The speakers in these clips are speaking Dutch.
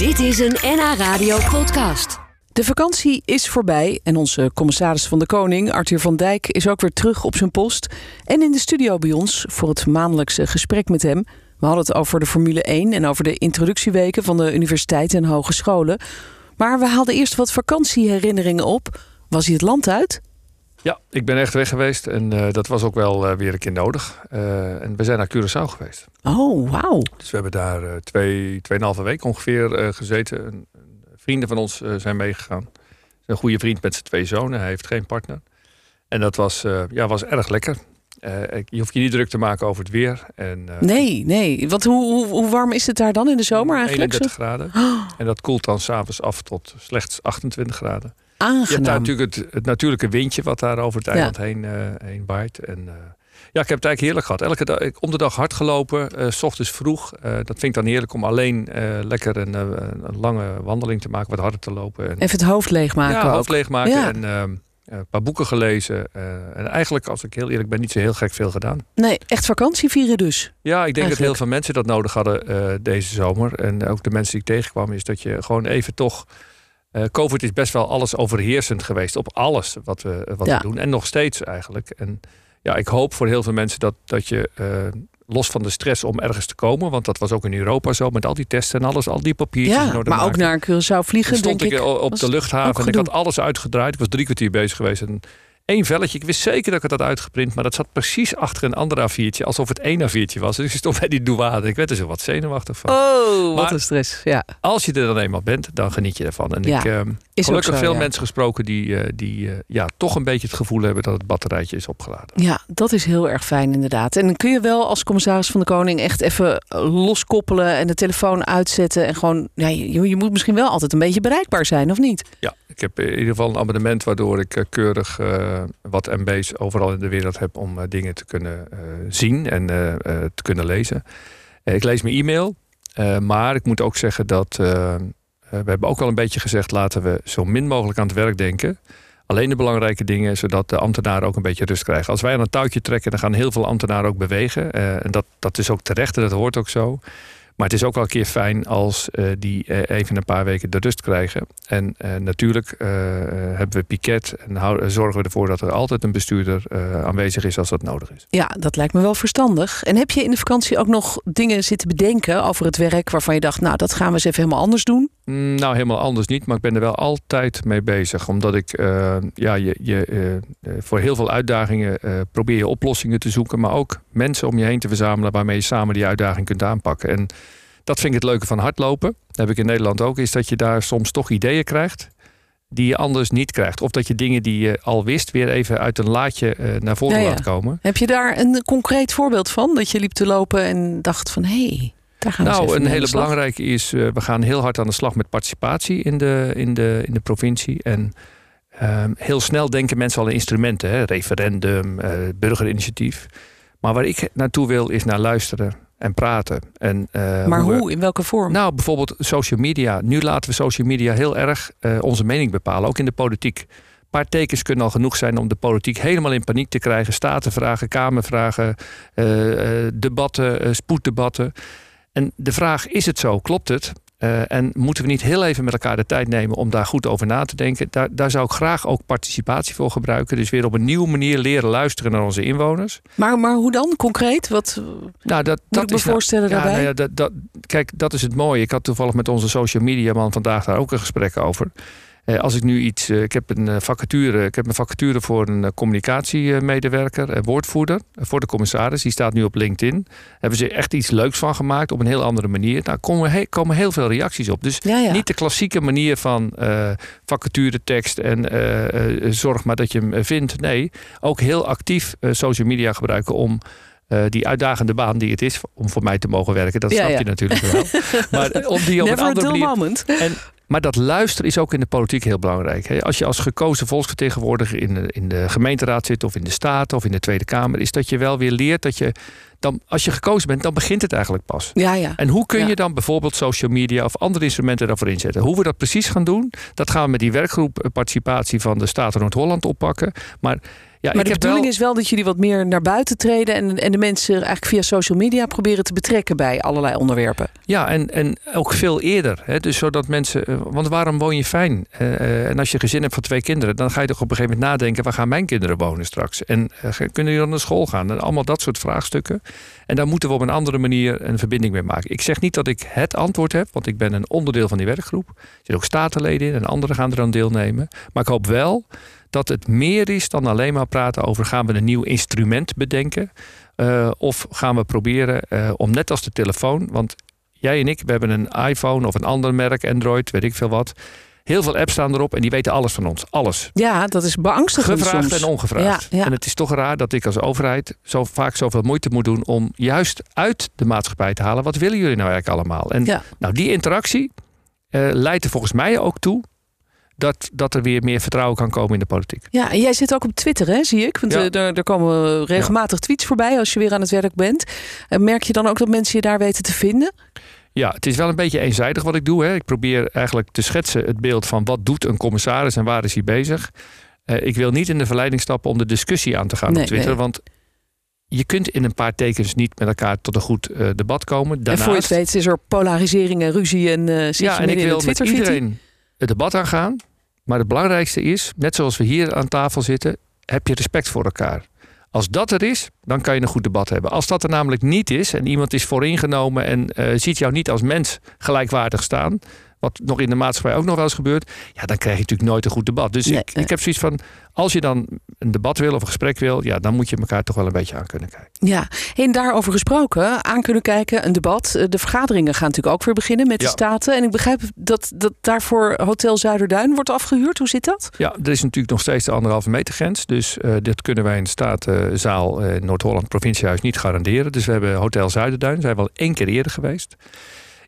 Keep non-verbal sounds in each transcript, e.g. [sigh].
Dit is een NH Radio podcast. De vakantie is voorbij en onze commissaris van de Koning, Arthur van Dijk, is ook weer terug op zijn post. En in de studio bij ons voor het maandelijkse gesprek met hem. We hadden het over de Formule 1 en over de introductieweken van de universiteiten en hogescholen. Maar we haalden eerst wat vakantieherinneringen op. Was hij het land uit? Ja, ik ben echt weg geweest en uh, dat was ook wel uh, weer een keer nodig. Uh, en we zijn naar Curaçao geweest. Oh, wauw. Dus we hebben daar twee, tweeënhalve week ongeveer gezeten. Vrienden van ons zijn meegegaan. Een goede vriend met zijn twee zonen. Hij heeft geen partner. En dat was, ja, was erg lekker. je hoeft je niet druk te maken over het weer. En, nee, nee. Want hoe, hoe, hoe, warm is het daar dan in de zomer eigenlijk? 31 graden. Oh. [gasps] En dat koelt dan s'avonds af tot slechts 28 graden. Aangenaam. Je hebt daar natuurlijk het, het, natuurlijke windje wat daar over het eiland heen, uh, heen waait. En, uh, ja, ik heb het eigenlijk heerlijk gehad. Elke dag, ik, om de dag hard gelopen, uh, s ochtends vroeg. dat vind ik dan heerlijk om alleen lekker een, een, lange wandeling te maken, wat harder te lopen. En, Even het hoofd leegmaken. Ja, ook. hoofd leegmaken. Ja. En, een paar boeken gelezen. en eigenlijk, als ik heel eerlijk ben, niet zo heel gek veel gedaan. Nee, echt vakantie vieren dus. Ja, ik denk eigenlijk. dat heel veel mensen dat nodig hadden deze zomer. En ook de mensen die ik tegenkwam, is dat je gewoon even toch uh, COVID is best wel alles overheersend geweest op alles wat we, wat ja. we doen. En nog steeds eigenlijk. En ja, ik hoop voor heel veel mensen dat, dat je uh, los van de stress om ergens te komen, want dat was ook in Europa zo met al die testen en alles, al die papiertjes. Ja, maar maken. ook naar Curaçao vliegen, stond denk ik. ik. op de luchthaven en ik had alles uitgedraaid. Ik was drie kwartier bezig geweest en één velletje. Ik wist zeker dat ik het had uitgeprint, maar dat zat precies achter een ander A4'tje, alsof het één A4'tje was. Dus ik stond bij die douane. Ik werd er zo wat zenuwachtig van. Oh, maar wat een stress. Ja. Als je er dan eenmaal bent, dan geniet je ervan. En Ja, ik ook gelukkig zo, veel ja. mensen gesproken die, uh, die uh, ja, toch een beetje het gevoel hebben dat het batterijtje is opgeladen. Ja, dat is heel erg fijn inderdaad. En dan kun je wel als commissaris van de Koning echt even loskoppelen en de telefoon uitzetten. En gewoon, ja, je, je moet misschien wel altijd een beetje bereikbaar zijn, of niet? Ja, ik heb in ieder geval een abonnement waardoor ik uh, keurig wat MB's overal in de wereld heb om dingen te kunnen zien en te kunnen lezen. ik lees mijn e-mail, maar ik moet ook zeggen dat we hebben ook al een beetje gezegd, laten we zo min mogelijk aan het werk denken. Alleen de belangrijke dingen, zodat de ambtenaren ook een beetje rust krijgen. Als wij aan een touwtje trekken, dan gaan heel veel ambtenaren ook bewegen. En dat, dat is ook terecht en dat hoort ook zo. Maar het is ook wel een keer fijn als uh, die uh, even een paar weken de rust krijgen. En natuurlijk hebben we piket en houden, zorgen we ervoor dat er altijd een bestuurder aanwezig is als dat nodig is. Ja, dat lijkt me wel verstandig. En heb je in de vakantie ook nog dingen zitten bedenken over het werk waarvan je dacht, nou dat gaan we eens even helemaal anders doen? Mm, nou, helemaal anders niet, maar ik ben er wel altijd mee bezig. Omdat ik, uh, ja, je, je, uh, voor heel veel uitdagingen uh, probeer je oplossingen te zoeken, maar ook mensen om je heen te verzamelen waarmee je samen die uitdaging kunt aanpakken. En dat vind ik het leuke van hardlopen. Dat heb ik in Nederland ook, is dat je daar soms toch ideeën krijgt die je anders niet krijgt. Of dat je dingen die je al wist weer even uit een laadje naar voren ja. laat komen. Heb je daar een concreet voorbeeld van? Dat je liep te lopen en dacht van, hé... Hey, nou, een hele belangrijke is, uh, we gaan heel hard aan de slag met participatie in de, in de, in de provincie. En uh, heel snel denken mensen al aan instrumenten, hè? referendum, uh, burgerinitiatief. Maar waar ik naartoe wil is naar luisteren en praten. En, uh, maar hoe, we, in welke vorm? Nou, bijvoorbeeld social media. Nu laten we social media heel erg onze mening bepalen, ook in de politiek. Een paar tekens kunnen al genoeg zijn om de politiek helemaal in paniek te krijgen. Statenvragen, kamervragen, debatten, spoeddebatten. En de vraag, is het zo? Klopt het? Uh, en moeten we niet heel even met elkaar de tijd nemen om daar goed over na te denken? Daar, daar zou ik graag ook participatie voor gebruiken. Dus weer op een nieuwe manier leren luisteren naar onze inwoners. Maar, maar hoe dan concreet? Wat nou, dat, moet dat ik me is voorstellen nou, daarbij? Ja, nou ja, dat, dat, kijk, dat is het mooie. Ik had toevallig met onze social media man vandaag daar ook een gesprek over. Uh, als ik nu iets, uh, ik heb een vacature, ik heb een vacature voor een communicatiemedewerker, woordvoerder voor de commissaris. Die staat nu op LinkedIn. Hebben ze echt iets leuks van gemaakt op een heel andere manier. Nou, komen, he, komen heel veel reacties op. Dus ja, ja. niet de klassieke manier van uh, vacature tekst en uh, zorg maar dat je hem vindt. Nee, ook heel actief social media gebruiken om uh, die uitdagende baan die het is om voor mij te mogen werken. Dat Ja, snap ja. je natuurlijk wel. [laughs] Maar om die op Never een andere manier... moment. En, maar dat luisteren is ook in de politiek heel belangrijk. Als je als gekozen volksvertegenwoordiger in de, in de gemeenteraad zit... of in de Staten of in de Tweede Kamer... is dat je wel weer leert dat je... Dan, als je gekozen bent, dan begint het eigenlijk pas. Ja, ja. En hoe kun Ja. je dan bijvoorbeeld social media of andere instrumenten daarvoor inzetten? Hoe we dat precies gaan doen, dat gaan we met die werkgroep participatie van de Staten Noord-Holland oppakken. Maar Ja, maar de bedoeling is wel dat jullie wat meer naar buiten treden en, en de mensen eigenlijk via social media proberen te betrekken bij allerlei onderwerpen. Ja, en, en ook veel eerder. Hè? Dus zodat mensen. Eh, want waarom woon je fijn? Uh, en als je gezin hebt van twee kinderen, dan ga je toch op een gegeven moment nadenken: waar gaan mijn kinderen wonen straks? En uh, kunnen die dan naar school gaan? En allemaal dat soort vraagstukken. En daar moeten we op een andere manier een verbinding mee maken. Ik zeg niet dat ik het antwoord heb, want ik ben een onderdeel van die werkgroep. Er zitten ook statenleden in en anderen gaan er aan deelnemen. Maar ik hoop wel dat het meer is dan alleen maar praten over gaan we een nieuw instrument bedenken. Uh, of gaan we proberen uh, om net als de telefoon, want jij en ik, we hebben een iPhone of een ander merk, Android, weet ik veel wat. Heel veel apps staan erop en die weten alles van ons. Alles. Ja, dat is beangstigend Gevraagd en ongevraagd. Ja, ja. En het is toch raar dat ik als overheid zo vaak zoveel moeite moet doen... om juist uit de maatschappij te halen... wat willen jullie nou eigenlijk allemaal? En ja. nou, die interactie uh, leidt er volgens mij ook toe dat, dat er weer meer vertrouwen kan komen in de politiek. Ja, en jij zit ook op Twitter, hè, zie ik. Want ja. er, er, komen regelmatig tweets voorbij als je weer aan het werk bent. merk je dan ook dat mensen je daar weten te vinden? Ja, het is wel een beetje eenzijdig wat ik doe. Hè. Ik probeer eigenlijk te schetsen het beeld van wat doet een commissaris en waar is hij bezig. Uh, ik wil niet in de verleiding stappen om de discussie aan te gaan nee, op Twitter. Nee. Want je kunt in een paar tekens niet met elkaar tot een goed uh, debat komen. Daarnaast, en voor je het weet is er polarisering en ruzie en uh, zit ja, en ik wil met iedereen het debat aangaan. Maar het belangrijkste is, net zoals we hier aan tafel zitten, heb je respect voor elkaar. Als dat er is, dan kan je een goed debat hebben. Als dat er namelijk niet is en iemand is vooringenomen en uh, ziet jou niet als mens gelijkwaardig staan, wat nog in de maatschappij ook nog wel eens gebeurt, ja, dan krijg je natuurlijk nooit een goed debat. Dus nee, ik, ik heb zoiets van, als je dan een debat wil of een gesprek wil, ja, dan moet je elkaar toch wel een beetje aan kunnen kijken. Ja, en daarover gesproken, aan kunnen kijken, een debat. De vergaderingen gaan natuurlijk ook weer beginnen met de staten. En ik begrijp dat, dat daarvoor Hotel Zuiderduin wordt afgehuurd. Hoe zit dat? Ja, er is natuurlijk nog steeds de anderhalve meter grens. Dus eh, dit kunnen wij in de Statenzaal uh, Noord-Holland Provinciehuis niet garanderen. Dus we hebben Hotel Zuiderduin, zijn we al één keer eerder geweest.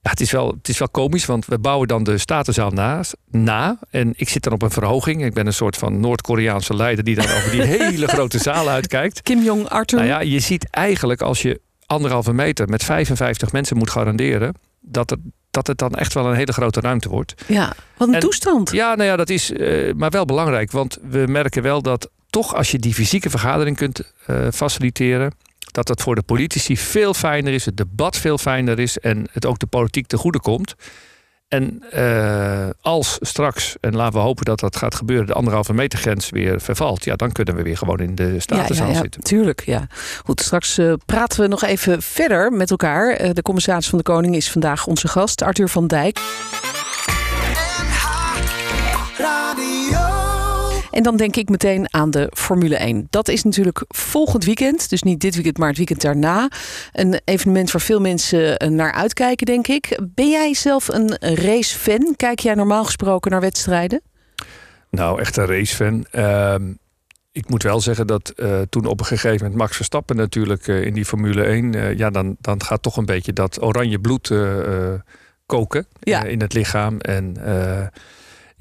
Ja, het is, wel, het is wel komisch, want we bouwen dan de Statenzaal naast, na. En ik zit dan op een verhoging. Ik ben een soort van Noord-Koreaanse leider die dan over die [laughs] hele grote zaal uitkijkt. Kim Jong-Arthur. Nou ja, je ziet eigenlijk als je anderhalve meter met 55 mensen moet garanderen, dat het, dat het dan echt wel een hele grote ruimte wordt. Ja, wat een En- toestand. Ja, nou ja, dat is eh, maar wel belangrijk. Want we merken wel dat toch als je die fysieke vergadering kunt eh, faciliteren, dat het voor de politici veel fijner is, het debat veel fijner is en het ook de politiek te goede komt. En eh, als straks, en laten we hopen dat dat gaat gebeuren, de anderhalve meter grens weer vervalt, ja, dan kunnen we weer gewoon in de statenzaal ja, ja, zitten. Tuurlijk, ja. Goed, straks eh, praten we nog even verder met elkaar. Eh, de commissaris van de Koning is vandaag onze gast, Arthur van Dijk. En dan denk ik meteen aan de Formule 1. Dat is natuurlijk volgend weekend. Dus niet dit weekend, maar het weekend daarna. Een evenement waar veel mensen eh, naar uitkijken, denk ik. Ben jij zelf een racefan? Kijk jij normaal gesproken naar wedstrijden? Nou, echt een racefan. Ehm ik moet wel zeggen dat eh, toen op een gegeven moment Max Verstappen natuurlijk eh, in die Formule 1, eh, ja, dan, dan gaat toch een beetje dat oranje bloed koken Ja. in het lichaam. En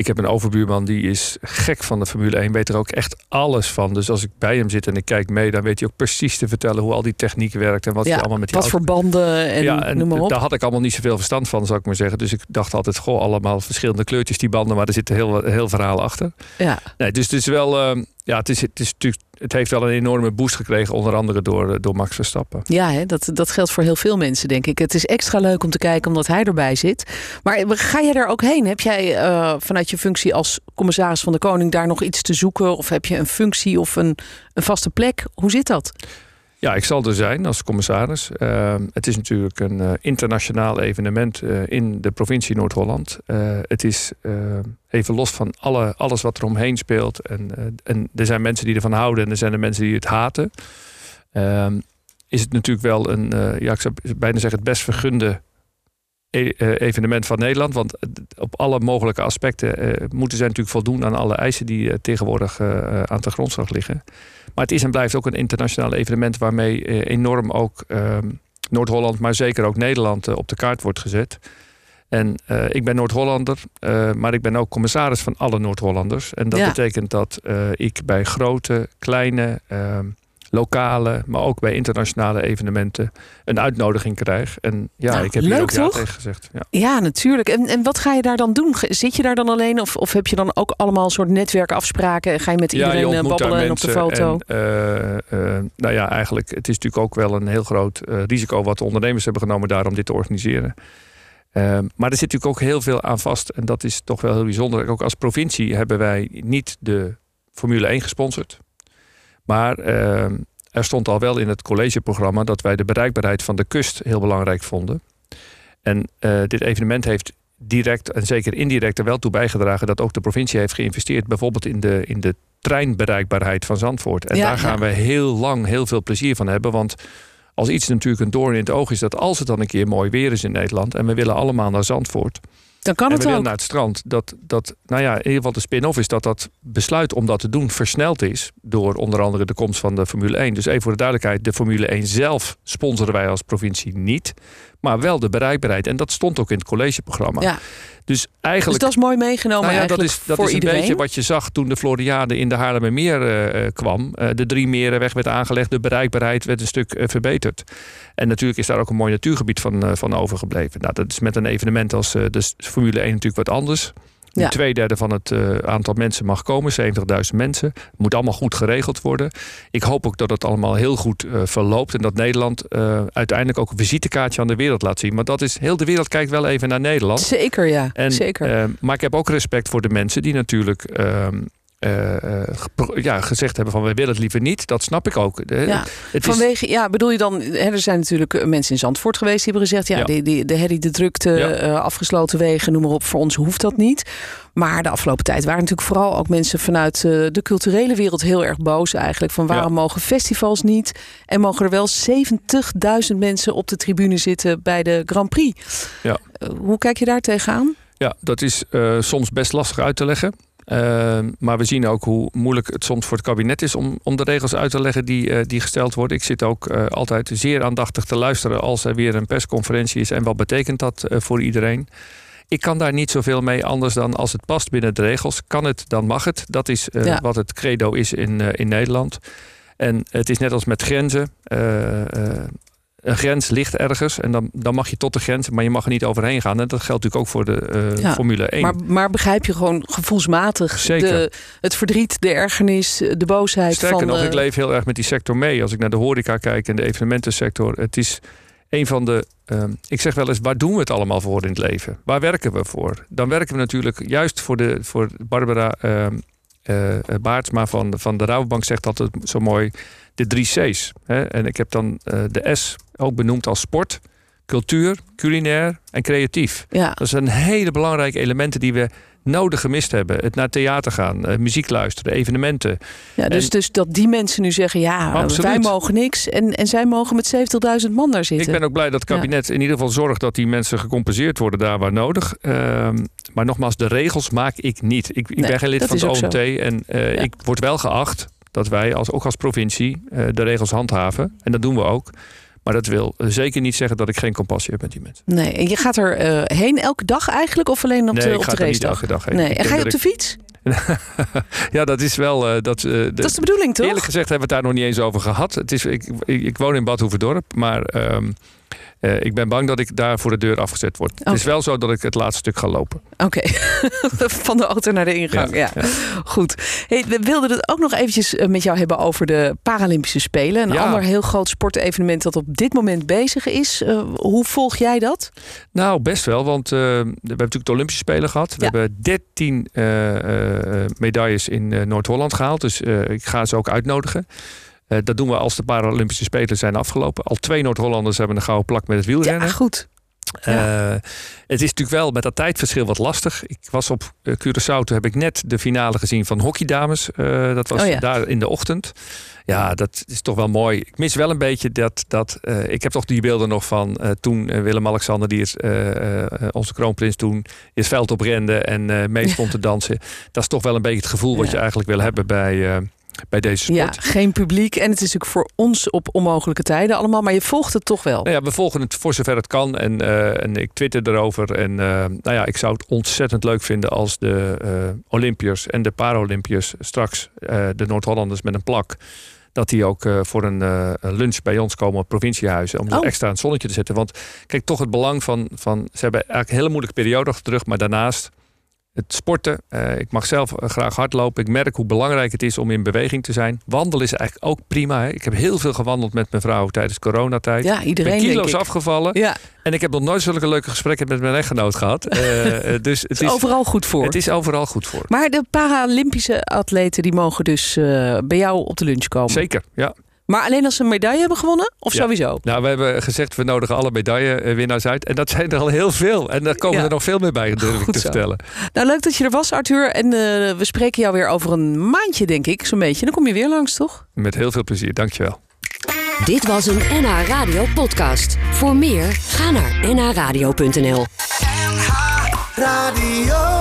ik heb een overbuurman die is gek van de Formule 1, weet er ook echt alles van. Dus als ik bij hem zit en ik kijk mee, dan weet hij ook precies te vertellen hoe al die techniek werkt en wat hij allemaal met die wat voor banden en, ja, en noem maar op. daar had ik allemaal niet zoveel verstand van, zou ik maar zeggen. Dus ik dacht altijd, goh, allemaal verschillende kleurtjes die banden, maar er zit een heel, heel verhaal achter. Ja. Nee, dus het is wel, eh, ja, het is, het is natuurlijk, het heeft wel een enorme boost gekregen, onder andere door, eh, door Max Verstappen. Ja, hè, dat, dat geldt voor heel veel mensen, denk ik. Het is extra leuk om te kijken omdat hij erbij zit. Maar ga jij daar ook heen? Heb jij eh, vanuit je functie als commissaris van de Koning daar nog iets te zoeken? Of heb je een functie of een, een vaste plek? Hoe zit dat? Ja, ik zal er zijn als commissaris. Uh, het is natuurlijk een uh, internationaal evenement uh, in de provincie Noord-Holland. Uh, het is even los van alle, alles wat er omheen speelt. En, en er zijn mensen die ervan houden en er zijn er mensen die het haten. Ehm, is het natuurlijk wel een, ja, ik zou bijna zeggen, het best vergunde evenement van Nederland. Want op alle mogelijke aspecten moeten zij natuurlijk voldoen aan alle eisen die tegenwoordig aan de grondslag liggen. Maar het is en blijft ook een internationaal evenement waarmee eh, enorm ook uh, Noord-Holland, maar zeker ook Nederland op de kaart wordt gezet. En uh, ik ben Noord-Hollander, uh, maar ik ben ook commissaris van alle Noord-Hollanders. En dat ja. betekent dat uh, ik bij grote, kleine, lokale, maar ook bij internationale evenementen een uitnodiging krijg. En ja, Nou, ik heb leuk, hier ook ja tegen gezegd. Ja. Ja, natuurlijk. En, en wat ga je daar dan doen? Zit je daar dan alleen of, of heb je dan ook allemaal een soort netwerkafspraken en ga je met iedereen je eh, babbelen en op de foto? En, eh, eh, nou ja, eigenlijk, het is natuurlijk ook wel een heel groot risico wat de ondernemers hebben genomen daar om dit te organiseren. Eh, maar er zit natuurlijk ook heel veel aan vast. En dat is toch wel heel bijzonder. Ook als provincie hebben wij niet de Formule 1 gesponsord. Maar eh, er stond al wel in het collegeprogramma dat wij de bereikbaarheid van de kust heel belangrijk vonden. En eh, dit evenement heeft direct en zeker indirect er wel toe bijgedragen dat ook de provincie heeft geïnvesteerd, bijvoorbeeld in de, in de treinbereikbaarheid van Zandvoort. En Ja, daar gaan ja. we heel lang heel veel plezier van hebben. Want als iets natuurlijk een doorn in het oog is, dat als het dan een keer mooi weer is in Nederland en we willen allemaal naar Zandvoort Dan kan en we het willen ook. naar het strand, dat, dat, nou ja, in ieder geval de spin-off is dat dat besluit om dat te doen versneld is door onder andere de komst van de Formule 1. Dus even voor de duidelijkheid, de Formule 1 zelf sponsoren wij als provincie niet, maar wel de bereikbaarheid. En dat stond ook in het collegeprogramma. Ja. Dus Dus eigenlijk dat is mooi meegenomen nou ja, dat is, dat voor is een iedereen. beetje wat je zag toen de Floriade in de Haarlemmermeer eh, eh, kwam. Eh, de drie merenweg werd aangelegd, de bereikbaarheid werd een stuk verbeterd. En natuurlijk is daar ook een mooi natuurgebied van, van overgebleven. Nou, dat is met een evenement als de Formule 1 natuurlijk wat anders. Ja. Twee derde van het eh, aantal mensen mag komen, 70.000 mensen. Moet allemaal goed geregeld worden. Ik hoop ook dat het allemaal heel goed eh, verloopt. En dat Nederland eh, uiteindelijk ook een visitekaartje aan de wereld laat zien. Maar dat is, heel de wereld kijkt wel even naar Nederland. Zeker, ja. En, Zeker. maar ik heb ook respect voor de mensen die natuurlijk eh, eh, ja, gezegd hebben van wij willen het liever niet. Dat snap ik ook. De- ja. het is, Vanwege, ja, bedoel je dan, hè, er zijn natuurlijk eh, mensen in Zandvoort geweest die hebben gezegd, ja, Ja. Die, die, de herrie, de drukte, Ja. afgesloten wegen, noem maar op, voor ons hoeft dat niet. Maar de afgelopen tijd waren natuurlijk vooral ook mensen vanuit de culturele wereld heel erg boos eigenlijk. Van waarom mogen festivals niet en mogen er wel 70.000 mensen op de tribune zitten bij de Grand Prix. Ja. Hoe kijk je daar tegenaan? ja, dat is soms best lastig uit te leggen. Ehm, maar we zien ook hoe moeilijk het soms voor het kabinet is om, om de regels uit te leggen die, eh, die gesteld worden. Ik zit ook eh, altijd zeer aandachtig te luisteren als er weer een persconferentie is en wat betekent dat eh, voor iedereen. Ik kan daar niet zoveel mee anders dan als het past binnen de regels. Kan het, dan mag het. Dat is Ja. wat het credo is in, in Nederland. En het is net als met grenzen. Een grens ligt ergens en dan, dan mag je tot de grens, maar je mag er niet overheen gaan. En dat geldt natuurlijk ook voor de eh, Ja, Formule 1. Maar, maar begrijp je gewoon gevoelsmatig Zeker. de, het verdriet, de ergernis, de boosheid Sterker van... nog, eh, ik leef heel erg met die sector mee. Als ik naar de horeca kijk en de evenementensector. Het is een van de. ehm, ik zeg wel eens, waar doen we het allemaal voor in het leven? Waar werken we voor? Dan werken we natuurlijk juist voor, de, voor Barbara ehm eh, Baartsma van, van de Rabobank zegt altijd zo mooi de drie C's. Hè? En ik heb dan eh, de S ook benoemd als sport, cultuur, culinair en creatief. ja. Dat zijn hele belangrijke elementen die we nodig gemist hebben. Het naar theater gaan, eh, muziek luisteren, evenementen. Ja, dus, En- dus dat die mensen nu zeggen, ja, Absoluut. wij mogen niks en, en zij mogen met 70.000 man daar zitten. Ik ben ook blij dat het kabinet in ieder geval zorgt dat die mensen gecompenseerd worden daar waar nodig. Ehm, maar nogmaals, de regels maak ik niet. Ik, ik Nee, ben geen lid van het zo. OMT en eh, Ja. ik word wel geacht dat wij als, ook als provincie eh, de regels handhaven. En dat doen we ook. Maar dat wil zeker niet zeggen dat ik geen compassie heb met die mensen. Nee, en je gaat er eh, heen elke dag eigenlijk of alleen op nee, de, ik op ga de er niet elke dag heen. Nee, Ik en ga je op de fiets? ik- [laughs] ja, dat is wel... eh, dat, eh, de- Dat is de bedoeling, toch? Eerlijk gezegd hebben we het daar nog niet eens over gehad. Het is, ik, ik, ik woon in Bad Hoeverdorp, maar ehm, eh, ik ben bang dat ik daar voor de deur afgezet word. Het is wel zo dat ik het laatste stuk ga lopen. Oké, [laughs] van de auto naar de ingang. Ja, Ja, goed. Hey, we wilden het ook nog eventjes eh, met jou hebben over de Paralympische Spelen. Een Ja. ander heel groot sportevenement dat op dit moment bezig is. Eh, hoe volg jij dat? Nou, best wel, want we hebben natuurlijk de Olympische Spelen gehad. We hebben 13 eh, eh, medailles in Noord-Holland gehaald. Dus ik ga ze ook uitnodigen. Eh, dat doen we als de Paralympische Spelen zijn afgelopen. Al twee Noord-Hollanders hebben een gouden plak met het wielrennen. Ja, goed. Ja. Eh, het is natuurlijk wel met dat tijdverschil wat lastig. Ik was op eh, Curaçao, toen heb ik net de finale gezien van hockeydames. Dat was Oh ja. daar in de ochtend. Ja, dat is toch wel mooi. Ik mis wel een beetje dat... dat ik heb toch die beelden nog van toen Willem-Alexander... die is, onze kroonprins toen het veld op rende en mee stond te dansen. Dat is toch wel een beetje het gevoel wat je eigenlijk wil hebben bij, bij deze sport. Ja, geen publiek. En het is natuurlijk voor ons op onmogelijke tijden allemaal. Maar je volgt het toch wel. Nou ja, we volgen het voor zover het kan. En, eh, en ik twitter erover. En eh, nou ja, ik zou het ontzettend leuk vinden als de eh, Olympiërs en de Paralympiërs straks, de Noord-Hollanders met een plak, dat die ook voor een uh, lunch bij ons komen op provinciehuizen. Om oh. extra het zonnetje te zetten. Want kijk, toch het belang van, van. Ze hebben eigenlijk een hele moeilijke periode achter terug. Maar daarnaast het sporten. Uh, ik mag zelf graag hardlopen. Ik merk hoe belangrijk het is om in beweging te zijn. Wandelen is eigenlijk ook prima. Hè? Ik heb heel veel gewandeld met mijn vrouw tijdens coronatijd. Ja, iedereen. Ben kilo's afgevallen. Ja. En ik heb nog nooit zulke leuke gesprekken met mijn echtgenoot gehad. Uh, [laughs] dus het, is, overal goed voor. Het is overal goed voor. Maar de Paralympische atleten die mogen dus uh, bij jou op de lunch komen. Zeker, ja. Maar alleen als ze een medaille hebben gewonnen? Of sowieso? Nou, we hebben gezegd, we nodigen alle medaillewinnaars uit. En dat zijn er al heel veel. En daar komen er nog veel meer bij, durf ik [laughs] te vertellen. Nou, leuk dat je er was, Arthur. En uh, we spreken jou weer over een maandje, denk ik, zo'n beetje. Dan kom je weer langs, toch? Met heel veel plezier, dankjewel. Dit was een NH Radio podcast. Voor meer, ga naar nhradio.nl NH Radio